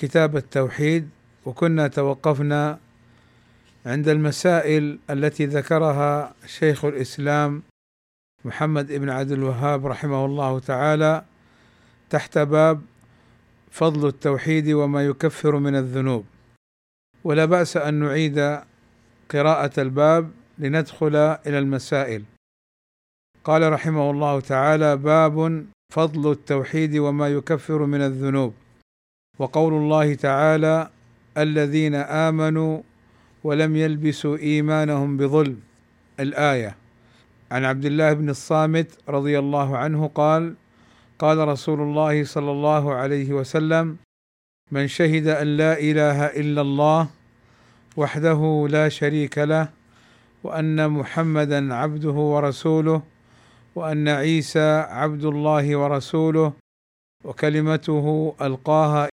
كتاب التوحيد وكنا توقفنا عند المسائل التي ذكرها شيخ الإسلام محمد بن عبد الوهاب رحمه الله تعالى تحت باب فضل التوحيد وما يكفر من الذنوب. ولا بأس أن نعيد قراءة الباب لندخل إلى المسائل. قال رحمه الله تعالى باب فضل التوحيد وما يكفر من الذنوب. وقول الله تعالى الذين آمنوا ولم يلبسوا إيمانهم بظلم. الآية عن عبد الله بن الصامت رضي الله عنه قال قال رسول الله صلى الله عليه وسلم من شهد أن لا إله إلا الله وحده لا شريك له وأن محمدا عبده ورسوله وأن عيسى عبد الله ورسوله وكلمته ألقاها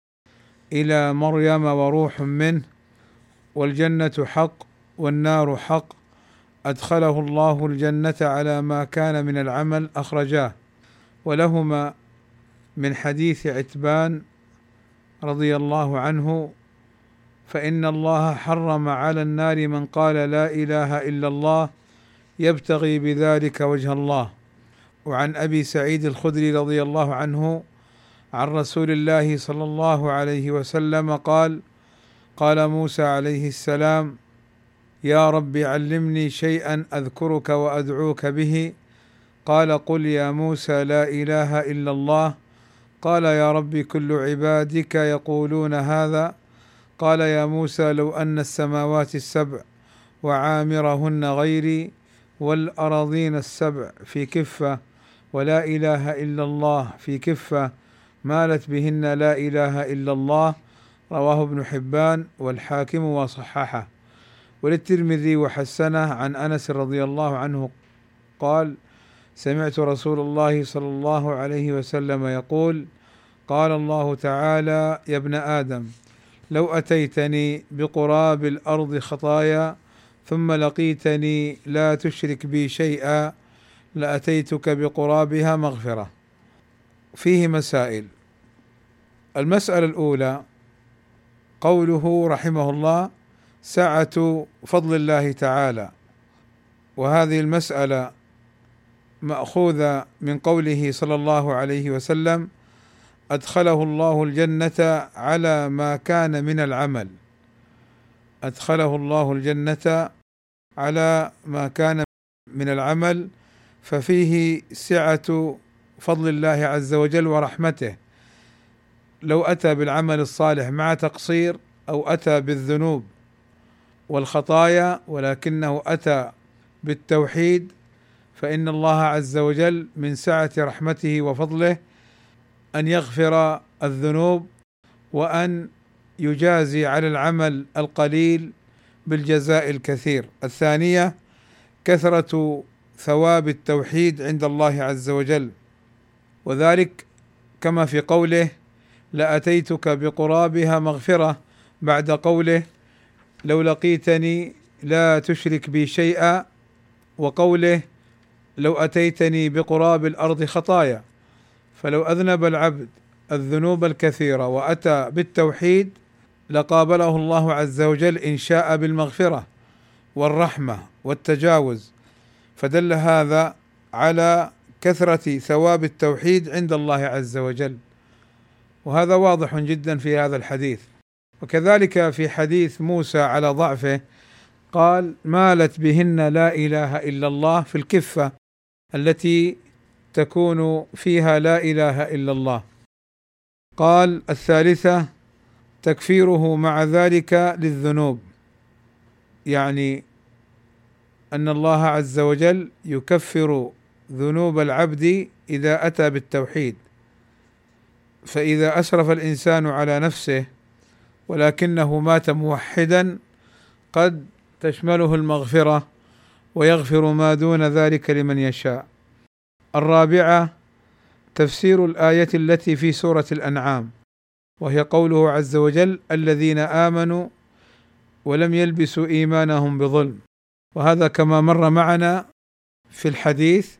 إلى مريم وروح منه والجنة حق والنار حق. أدخله الله الجنة على ما كان من العمل أخرجاه. ولهما من حديث عتبان رضي الله عنه فإن الله حرم على النار من قال لا إله إلا الله يبتغي بذلك وجه الله. وعن أبي سعيد الخدري رضي الله عنه عن رسول الله صلى الله عليه وسلم قال قال موسى عليه السلام يا رب علمني شيئا أذكرك وأدعوك به. قال قل يا موسى لا إله إلا الله. قال يا رب كل عبادك يقولون هذا. قال يا موسى لو أن السماوات السبع وعامرهن غيري والارضين السبع في كفة ولا إله إلا الله في كفة مالت بهن لا إله إلا الله رواه ابن حبان والحاكم وصححه. وللترمذي وحسنه عن أنس رضي الله عنه قال سمعت رسول الله صلى الله عليه وسلم يقول قال الله تعالى يا ابن آدم لو أتيتني بقراب الأرض خطايا ثم لقيتني لا تشرك بي شيئا لأتيتك بقرابها مغفرة. فيه مسائل. المسألة الأولى قوله رحمه الله سعة فضل الله تعالى. وهذه المسألة مأخوذة من قوله صلى الله عليه وسلم أدخله الله الجنة على ما كان من العمل. أدخله الله الجنة على ما كان من العمل ففيه سعة فضل الله عز وجل ورحمته. لو أتى بالعمل الصالح مع تقصير أو أتى بالذنوب والخطايا ولكنه أتى بالتوحيد فإن الله عز وجل من سعة رحمته وفضله أن يغفر الذنوب وأن يجازي على العمل القليل بالجزاء الكثير. الثانية كثرة ثواب التوحيد عند الله عز وجل وذلك كما في قوله لأتيتك بقرابها مغفرة بعد قوله لو لقيتني لا تشرك بي شيئا وقوله لو أتيتني بقراب الأرض خطايا. فلو أذنب العبد الذنوب الكثيرة وأتى بالتوحيد لقابله الله عز وجل إن شاء بالمغفرة والرحمة والتجاوز. فدل هذا على كثرة ثواب التوحيد عند الله عز وجل. وهذا واضح جدا في هذا الحديث. وكذلك في حديث موسى على ضعفه قال مالت بهن لا إله إلا الله في الكفة التي تكون فيها لا إله إلا الله. قال الثالثة تكفيره مع ذلك للذنوب. يعني أن الله عز وجل يكفر ذنوب العبد إذا أتى بالتوحيد. فإذا أسرف الإنسان على نفسه ولكنه مات موحدا قد تشمله المغفرة ويغفر ما دون ذلك لمن يشاء. الرابعة تفسير الآية التي في سورة الأنعام وهي قوله عز وجل الذين آمنوا ولم يلبسوا إيمانهم بظلم. وهذا كما مر معنا في الحديث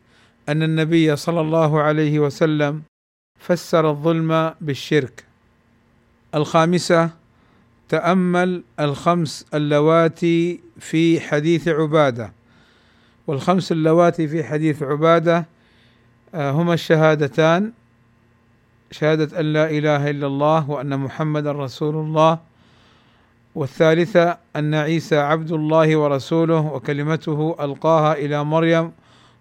أن النبي صلى الله عليه وسلم فسر الظلم بالشرك. الخامسة تأمل الخمس اللواتي في حديث عبادة. والخمس اللواتي في حديث عبادة آه، هما الشهادتان شهادة أن لا إله إلا الله وأن محمدا رسول الله. والثالثة أن عيسى عبد الله ورسوله وكلمته ألقاها إلى مريم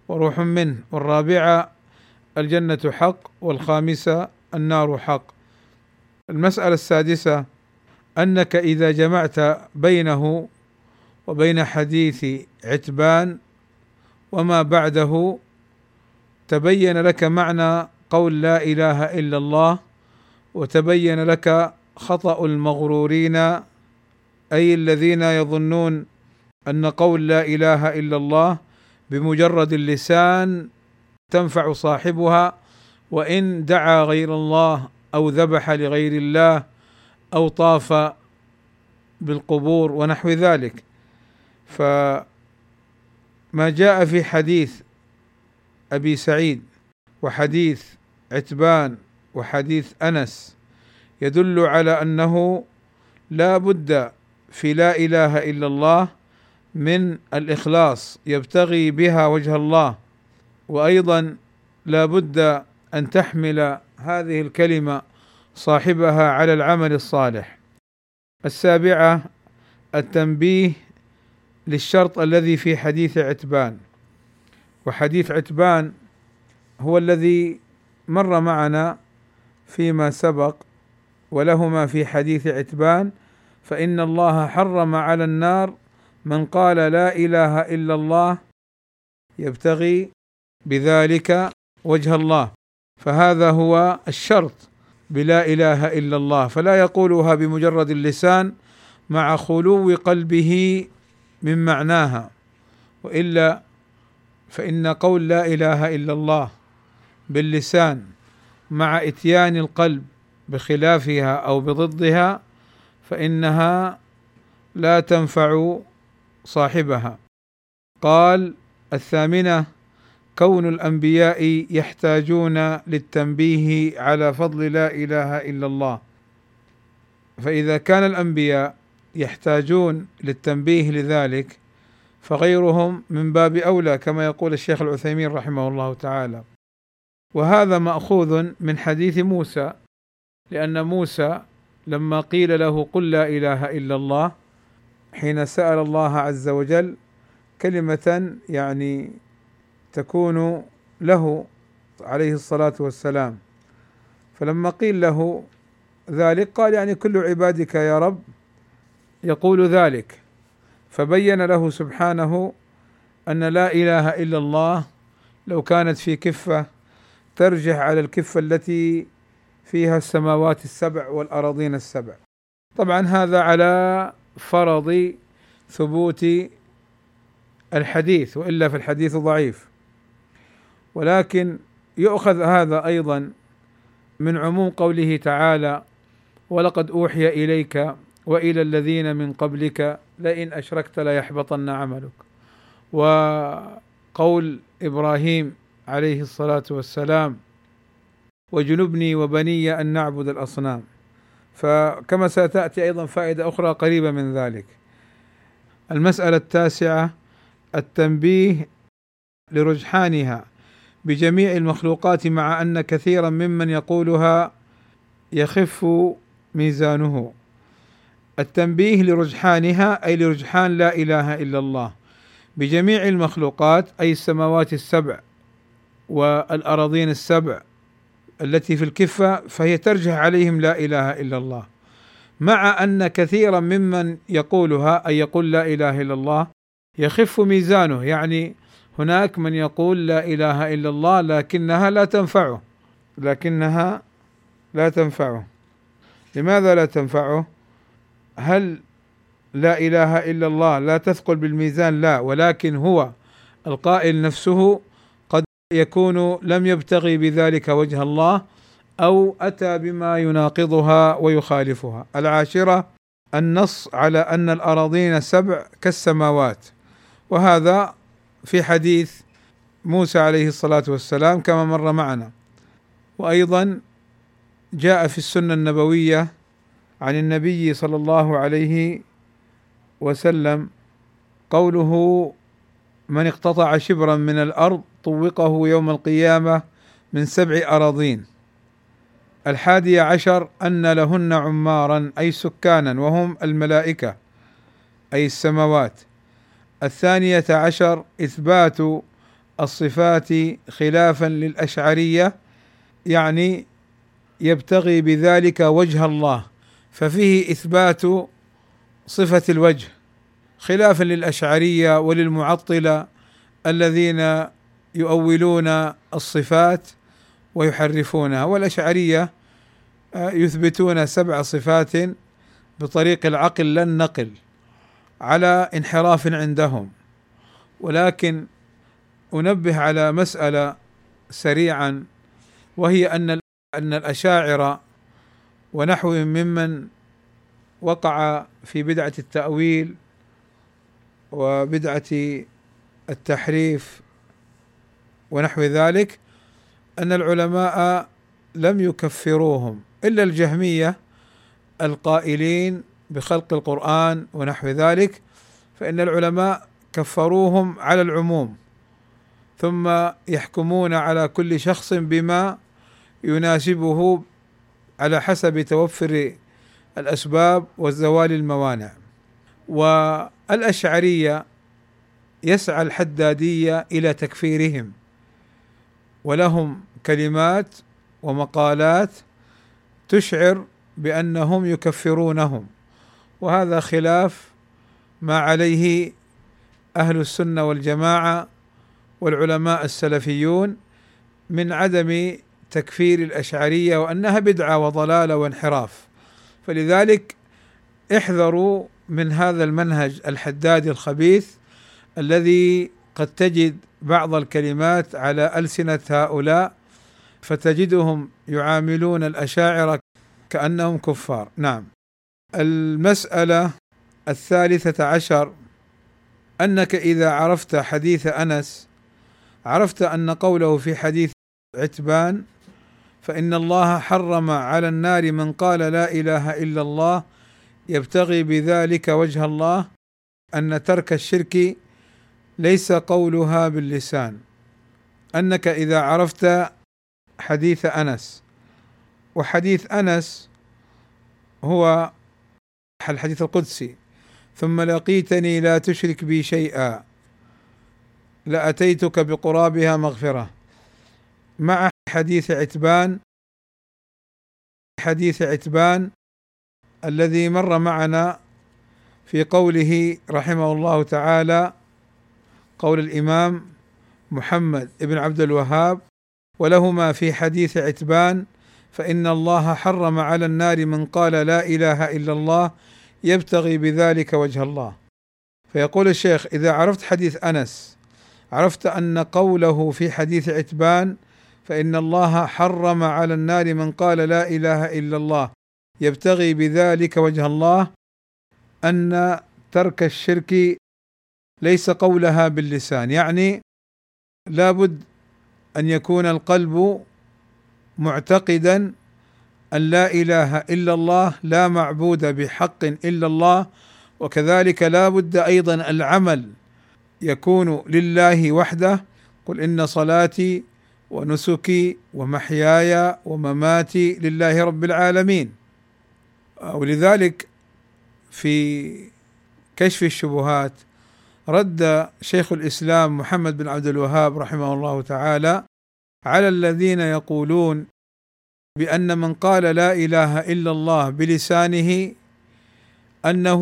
وروح منه. والرابعة الجنة حق والخامسة النار حق. المسألة السادسة أنك إذا جمعت بينه وبين حديث عتبان وما بعده تبين لك معنى قول لا إله إلا الله وتبين لك خطأ المغرورين أي الذين يظنون أن قول لا إله إلا الله بمجرد اللسان تنفع صاحبها وإن دعا غير الله أو ذبح لغير الله أو طاف بالقبور ونحو ذلك. فما جاء في حديث أبي سعيد وحديث عتبان وحديث أنس يدل على أنه لا بد في لا إله إلا الله من الإخلاص يبتغي بها وجه الله. وأيضا لا بد أن تحمل هذه الكلمة صاحبها على العمل الصالح. السابعة التنبيه للشرط الذي في حديث عتبان. وحديث عتبان هو الذي مر معنا فيما سبق ولهما في حديث عتبان فإن الله حرم على النار من قال لا إله إلا الله يبتغي بذلك وجه الله. فهذا هو الشرط. بلا إله إلا الله. فلا يقولها بمجرد اللسان مع خلو قلبه من معناها. وإلا فإن قول لا إله إلا الله باللسان مع إتيان القلب بخلافها أو بضدها فإنها لا تنفع صاحبها. قال الثامنة كون الأنبياء يحتاجون للتنبيه على فضل لا إله إلا الله. فإذا كان الأنبياء يحتاجون للتنبيه لذلك فغيرهم من باب أولى كما يقول الشيخ العثيمين رحمه الله تعالى. وهذا مأخوذ من حديث موسى لأن موسى لما قيل له قل لا إله إلا الله حين سأل الله عز وجل كلمة يعني تكون له عليه الصلاة والسلام. فلما قيل له ذلك قال يعني كل عبادك يا رب يقول ذلك. فبين له سبحانه أن لا إله إلا الله لو كانت في كفة ترجح على الكفة التي فيها السماوات السبع والأراضين السبع. طبعا هذا على فرض ثبوت الحديث وإلا في الحديث ضعيف. ولكن يؤخذ هذا أيضا من عموم قوله تعالى ولقد أوحي إليك وإلى الذين من قبلك لئن أشركت ليحبطن عملك. وقول إبراهيم عليه الصلاة والسلام وجنبني وبني أن نعبد الأصنام. فكما ستاتي أيضا فائدة أخرى قريبة من ذلك. المسألة التاسعة التنبيه لرجحانها. بجميع المخلوقات مع أن كثيرا ممن يقولها يخف ميزانه. التنبيه لرجحانها أي لرجحان لا إله إلا الله. بجميع المخلوقات أي السماوات السبع والأراضين السبع التي في الكفة فهي ترجح عليهم لا إله إلا الله. مع أن كثيرا ممن يقولها أي يقول لا إله إلا الله يخف ميزانه يعني هناك من يقول لا إله إلا الله لكنها لا تنفعه. لكنها لا تنفعه. لماذا لا تنفعه؟ هل لا إله إلا الله لا تثقل بالميزان؟ لا ولكن هو القائل نفسه قد يكون لم يبتغي بذلك وجه الله أو أتى بما يناقضها ويخالفها. العاشرة النص على أن الأراضين سبع كالسماوات وهذا في حديث موسى عليه الصلاة والسلام كما مر معنا. وأيضا جاء في السنة النبوية عن النبي صلى الله عليه وسلم قوله من اقتطع شبرا من الأرض طوقه يوم القيامة من سبع أراضين. الحادي عشر أن لهن عمارا أي سكانا وهم الملائكة أي السماوات. الثانية عشر إثبات الصفات خلافا للأشعرية يعني يبتغي بذلك وجه الله ففيه إثبات صفة الوجه خلافا للأشعرية وللمعطلة الذين يؤولون الصفات ويحرفونها. والأشعرية آه، يثبتون سبع صفات بطريق العقل لا النقل. على انحراف عندهم. ولكن أنبه على مسألة سريعا وهي أن أن الأشاعرة ونحوهم ممن وقع في بدعة التأويل وبدعة التحريف ونحو ذلك أن العلماء لم يكفروهم إلا الجهمية القائلين بخلق القرآن ونحو ذلك فإن العلماء كفروهم على العموم ثم يحكمون على كل شخص بما يناسبه على حسب توفر الأسباب وزوال الموانع. والأشعرية يسعى الحدادية إلى تكفيرهم ولهم كلمات ومقالات تشعر بأنهم يكفرونهم. وهذا خلاف ما عليه أهل السنة والجماعة والعلماء السلفيون من عدم تكفير الأشعرية وأنها بدعة وضلالة وانحراف. فلذلك احذروا من هذا المنهج الحدادي الخبيث الذي قد تجد بعض الكلمات على ألسنة هؤلاء فتجدهم يعاملون الأشاعرة كأنهم كفار. نعم. المسألة الثالثة عشر أنك إذا عرفت حديث أنس عرفت أن قوله في حديث عتبان فإن الله حرم على النار من قال لا إله إلا الله يبتغي بذلك وجه الله أن ترك الشرك ليس قولها باللسان. أنك إذا عرفت حديث أنس وحديث أنس هو الحديث القدسي. ثم لقيتني لا تشرك بي شيئا. لأتيتك بقرابها مغفرة. مع حديث عتبان حديث عتبان الذي مر معنا في قوله رحمه الله تعالى قول الإمام محمد بن عبد الوهاب ولهما في حديث عتبان فإن الله حرم على النار من قال لا إله إلا الله يبتغي بذلك وجه الله. فيقول الشيخ إذا عرفت حديث أنس عرفت أن قوله في حديث عتبان فإن الله حرم على النار من قال لا إله إلا الله يبتغي بذلك وجه الله أن ترك الشرك ليس قولها باللسان. يعني لابد أن يكون القلب معتقدا أن لا إله إلا الله لا معبود بحق إلا الله وكذلك لا بد أيضا العمل يكون لله وحده. قل إن صلاتي ونسكي ومحياي ومماتي لله رب العالمين. ولذلك في كشف الشبهات رد شيخ الإسلام محمد بن عبد الوهاب رحمه الله تعالى على الذين يقولون بأن من قال لا إله إلا الله بلسانه أنه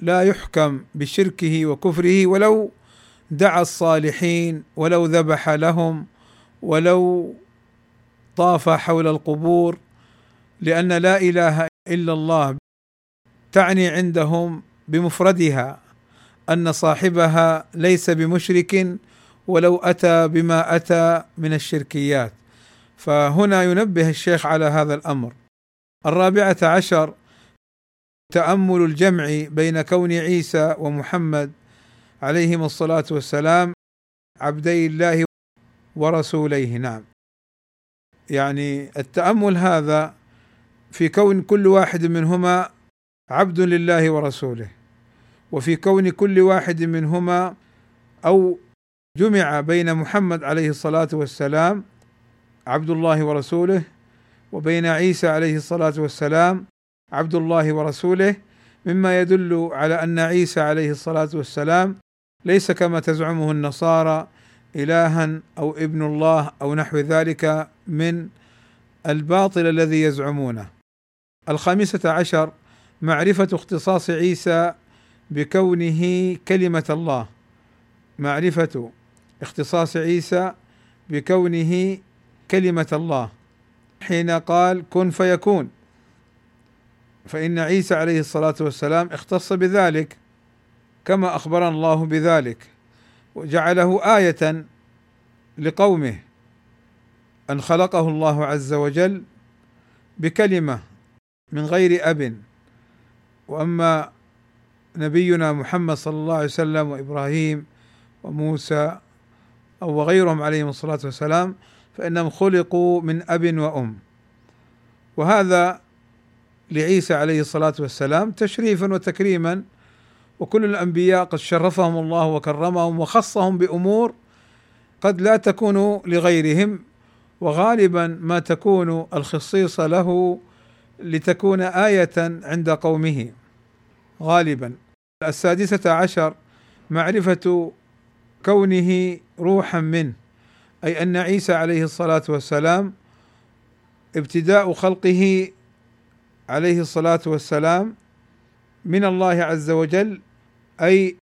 لا يحكم بشركه وكفره ولو دعا الصالحين ولو ذبح لهم ولو طاف حول القبور لأن لا إله إلا الله تعني عندهم بمفردها أن صاحبها ليس بمشرك ولو أتى بما أتى من الشركيات. فهنا ينبه الشيخ على هذا الأمر. الرابعة عشر تأمل الجمع بين كون عيسى ومحمد عليهما الصلاة والسلام عبدي الله ورسوليه. نعم. يعني التأمل هذا في كون كل واحد منهما عبد لله ورسوله وفي كون كل واحد منهما أو جمع بين محمد عليه الصلاة والسلام عبد الله ورسوله وبين عيسى عليه الصلاة والسلام عبد الله ورسوله مما يدل على أن عيسى عليه الصلاة والسلام ليس كما تزعمه النصارى الها أو ابن الله أو نحو ذلك من الباطل الذي يزعمونه. الخامسة عشر معرفة اختصاص عيسى بكونه كلمة الله. معرفة اختصاص عيسى بكونه كلمة الله حين قال كن فيكون. فإن عيسى عليه الصلاة والسلام اختص بذلك كما أخبرنا الله بذلك وجعله آية لقومه أن خلقه الله عز وجل بكلمة من غير أب. وأما نبينا محمد صلى الله عليه وسلم وإبراهيم وموسى أو وغيرهم عليهم الصلاة والسلام فإنهم خلقوا من أب وأم. وهذا لعيسى عليه الصلاة والسلام تشريفا وتكريما. وكل الأنبياء قد شرفهم الله وكرمهم وخصهم بأمور قد لا تكون لغيرهم وغالبا ما تكون الخصيصه له لتكون آية عند قومه. غالبا. السادسة عشر معرفة كونه روحا منه. أي أن عيسى عليه الصلاة والسلام ابتداء خلقه عليه الصلاة والسلام من الله عز وجل أي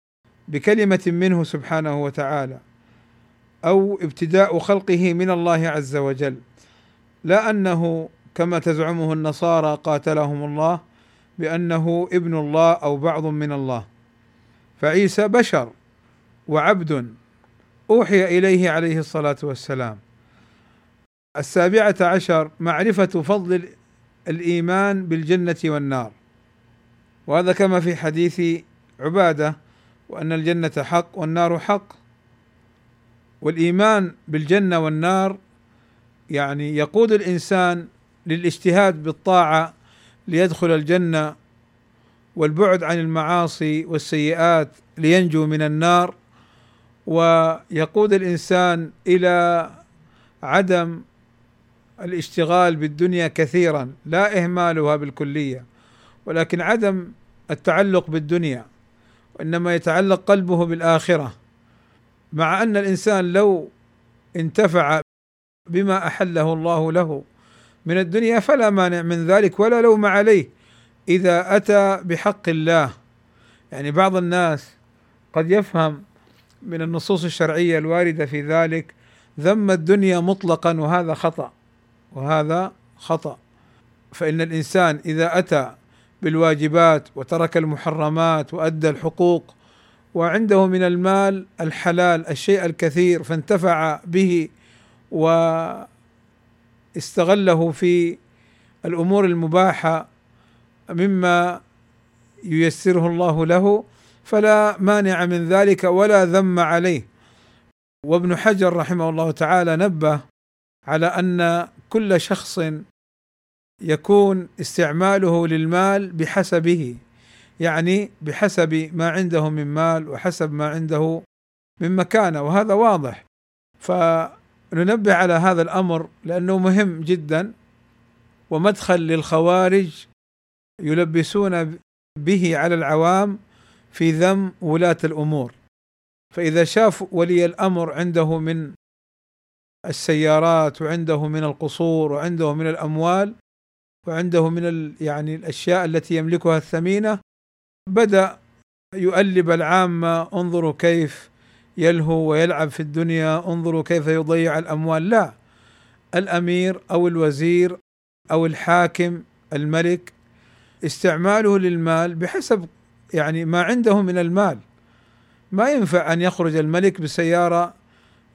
بكلمة منه سبحانه وتعالى أو ابتداء خلقه من الله عز وجل. لا أنه كما تزعمه النصارى قاتلهم الله بأنه ابن الله أو بعض من الله. فعيسى بشر وعبد أوحي إليه عليه الصلاة والسلام. السابعة عشر معرفة فضل الإيمان بالجنة والنار. وهذا كما في حديث عبادة وأن الجنة حق والنار حق. والإيمان بالجنة والنار يعني يقود الإنسان للاجتهاد بالطاعة ليدخل الجنة والبعد عن المعاصي والسيئات لينجو من النار. ويقود الإنسان إلى عدم الاشتغال بالدنيا كثيرا لا إهمالها بالكلية ولكن عدم التعلق بالدنيا وإنما يتعلق قلبه بالآخرة. مع أن الإنسان لو انتفع بما أحله الله له من الدنيا فلا مانع من ذلك ولا لوم عليه إذا أتى بحق الله. يعني بعض الناس قد يفهم من النصوص الشرعية الواردة في ذلك ذم الدنيا مطلقا وهذا خطأ وهذا خطأ. فإن الإنسان إذا أتى بالواجبات وترك المحرمات وأدى الحقوق وعنده من المال الحلال الشيء الكثير فانتفع به واستغله في الأمور المباحة مما ييسره الله له فلا مانع من ذلك ولا ذم عليه. وابن حجر رحمه الله تعالى نبه على أن كل شخص يكون استعماله للمال بحسبه يعني بحسب ما عنده من مال وحسب ما عنده من مكانة وهذا واضح. فننبه على هذا الأمر لأنه مهم جدا ومدخل للخوارج يلبسون به على العوام في ذم ولاة الأمور. فإذا شاف ولي الأمر عنده من السيارات وعنده من القصور وعنده من الأموال وعنده من يعني الأشياء التي يملكها الثمينة بدأ يؤلب العامة انظروا كيف يلهو ويلعب في الدنيا انظروا كيف يضيع الأموال. لا الأمير أو الوزير أو الحاكم الملك استعماله للمال بحسب يعني ما عنده من المال. ما ينفع أن يخرج الملك بسيارة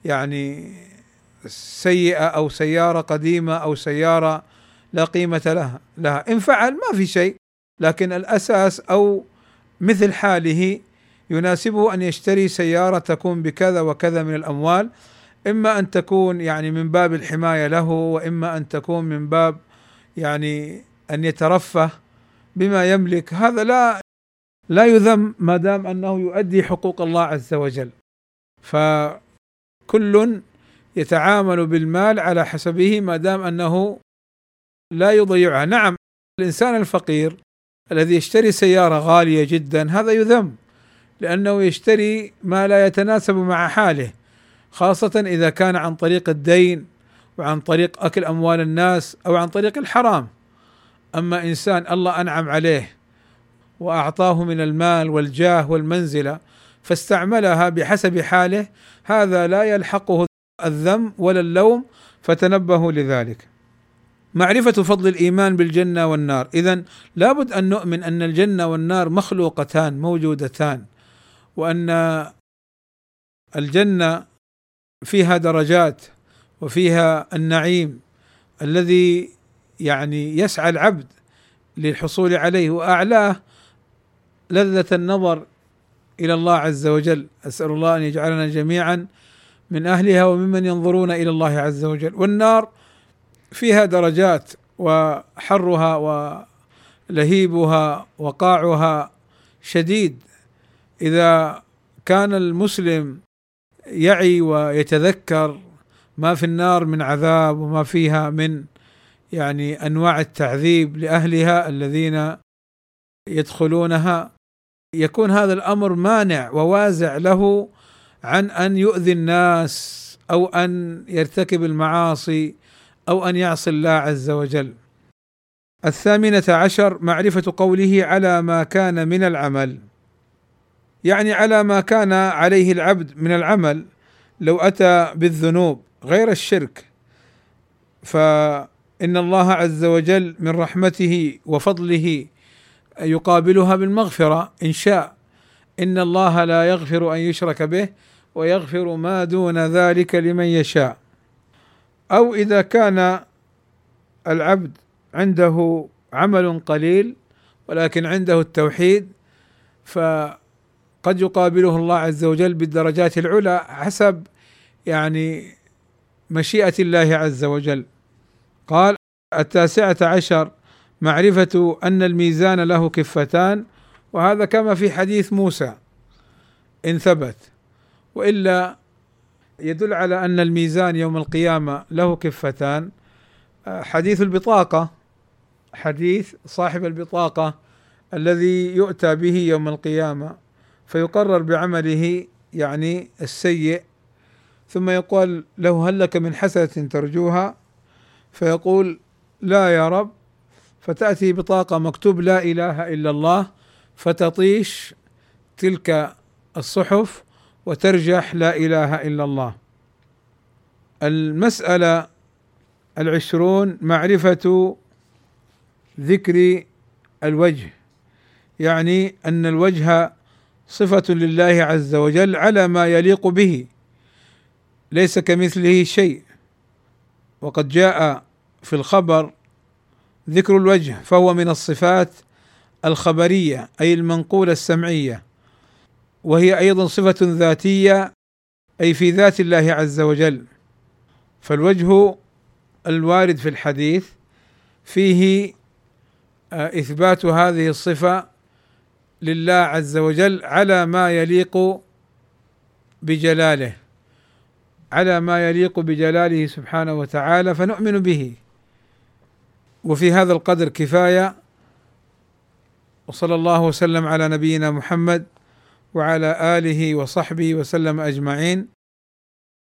يعني سيئة أو سيارة قديمة أو سيارة لا قيمة لها لها. إن فعل ما في شيء لكن الأساس أو مثل حاله يناسبه أن يشتري سيارة تكون بكذا وكذا من الأموال إما أن تكون يعني من باب الحماية له وإما أن تكون من باب يعني أن يترفه بما يملك. هذا لا لا يذم ما دام أنه يؤدي حقوق الله عز وجل. فكل يتعامل بالمال على حسبه ما دام أنه لا يضيعها نعم الإنسان الفقير الذي يشتري سيارة غالية جدا هذا يذم لأنه يشتري ما لا يتناسب مع حاله خاصة إذا كان عن طريق الدين وعن طريق أكل أموال الناس أو عن طريق الحرام. أما إنسان الله أنعم عليه وأعطاه من المال والجاه والمنزلة فاستعملها بحسب حاله هذا لا يلحقه الذم ولا اللوم فتنبهوا لذلك. معرفة فضل الإيمان بالجنة والنار، إذا لابد أن نؤمن أن الجنة والنار مخلوقتان موجودتان، وأن الجنة فيها درجات وفيها النعيم الذي يعني يسعى العبد للحصول عليه وأعلاه لذة النظر إلى الله عز وجل. أسأل الله أن يجعلنا جميعا من أهلها وممن ينظرون إلى الله عز وجل. والنار فيها درجات وحرها ولهيبها وقاعها شديد. إذا كان المسلم يعي ويتذكر ما في النار من عذاب وما فيها من يعني أنواع التعذيب لأهلها الذين يدخلونها يكون هذا الأمر مانع ووازع له عن أن يؤذي الناس أو أن يرتكب المعاصي أو أن يعصي الله عز وجل. الثامنة عشر معرفة قوله على ما كان من العمل. يعني على ما كان عليه العبد من العمل لو أتى بالذنوب غير الشرك فإن الله عز وجل من رحمته وفضله يقابلها بالمغفرة إن شاء. إن الله لا يغفر أن يشرك به ويغفر ما دون ذلك لمن يشاء. أو إذا كان العبد عنده عمل قليل ولكن عنده التوحيد فقد يقابله الله عز وجل بالدرجات العلى حسب يعني مشيئة الله عز وجل. قال التاسعة عشر معرفة أن الميزان له كفتان وهذا كما في حديث موسى إن ثبت. وإلا يدل على أن الميزان يوم القيامة له كفتان. حديث البطاقة حديث صاحب البطاقة الذي يؤتى به يوم القيامة فيقرر بعمله يعني السيء. ثم يقال له هل لك من حسنة ترجوها؟ فيقول لا يا رب فتأتي بطاقة مكتوب لا إله إلا الله فتطيش تلك الصحف وترجح لا إله إلا الله. المسألة العشرون معرفة ذكر الوجه يعني أن الوجه صفة لله عز وجل على ما يليق به ليس كمثله شيء. وقد جاء في الخبر ذكر الوجه فهو من الصفات الخبرية أي المنقولة السمعية. وهي أيضا صفة ذاتية أي في ذات الله عز وجل. فالوجه الوارد في الحديث فيه آه، إثبات هذه الصفة لله عز وجل على ما يليق بجلاله على ما يليق بجلاله سبحانه وتعالى فنؤمن به. وفي هذا القدر كفاية وصلى الله وسلم على نبينا محمد وعلى آله وصحبه وسلم أجمعين.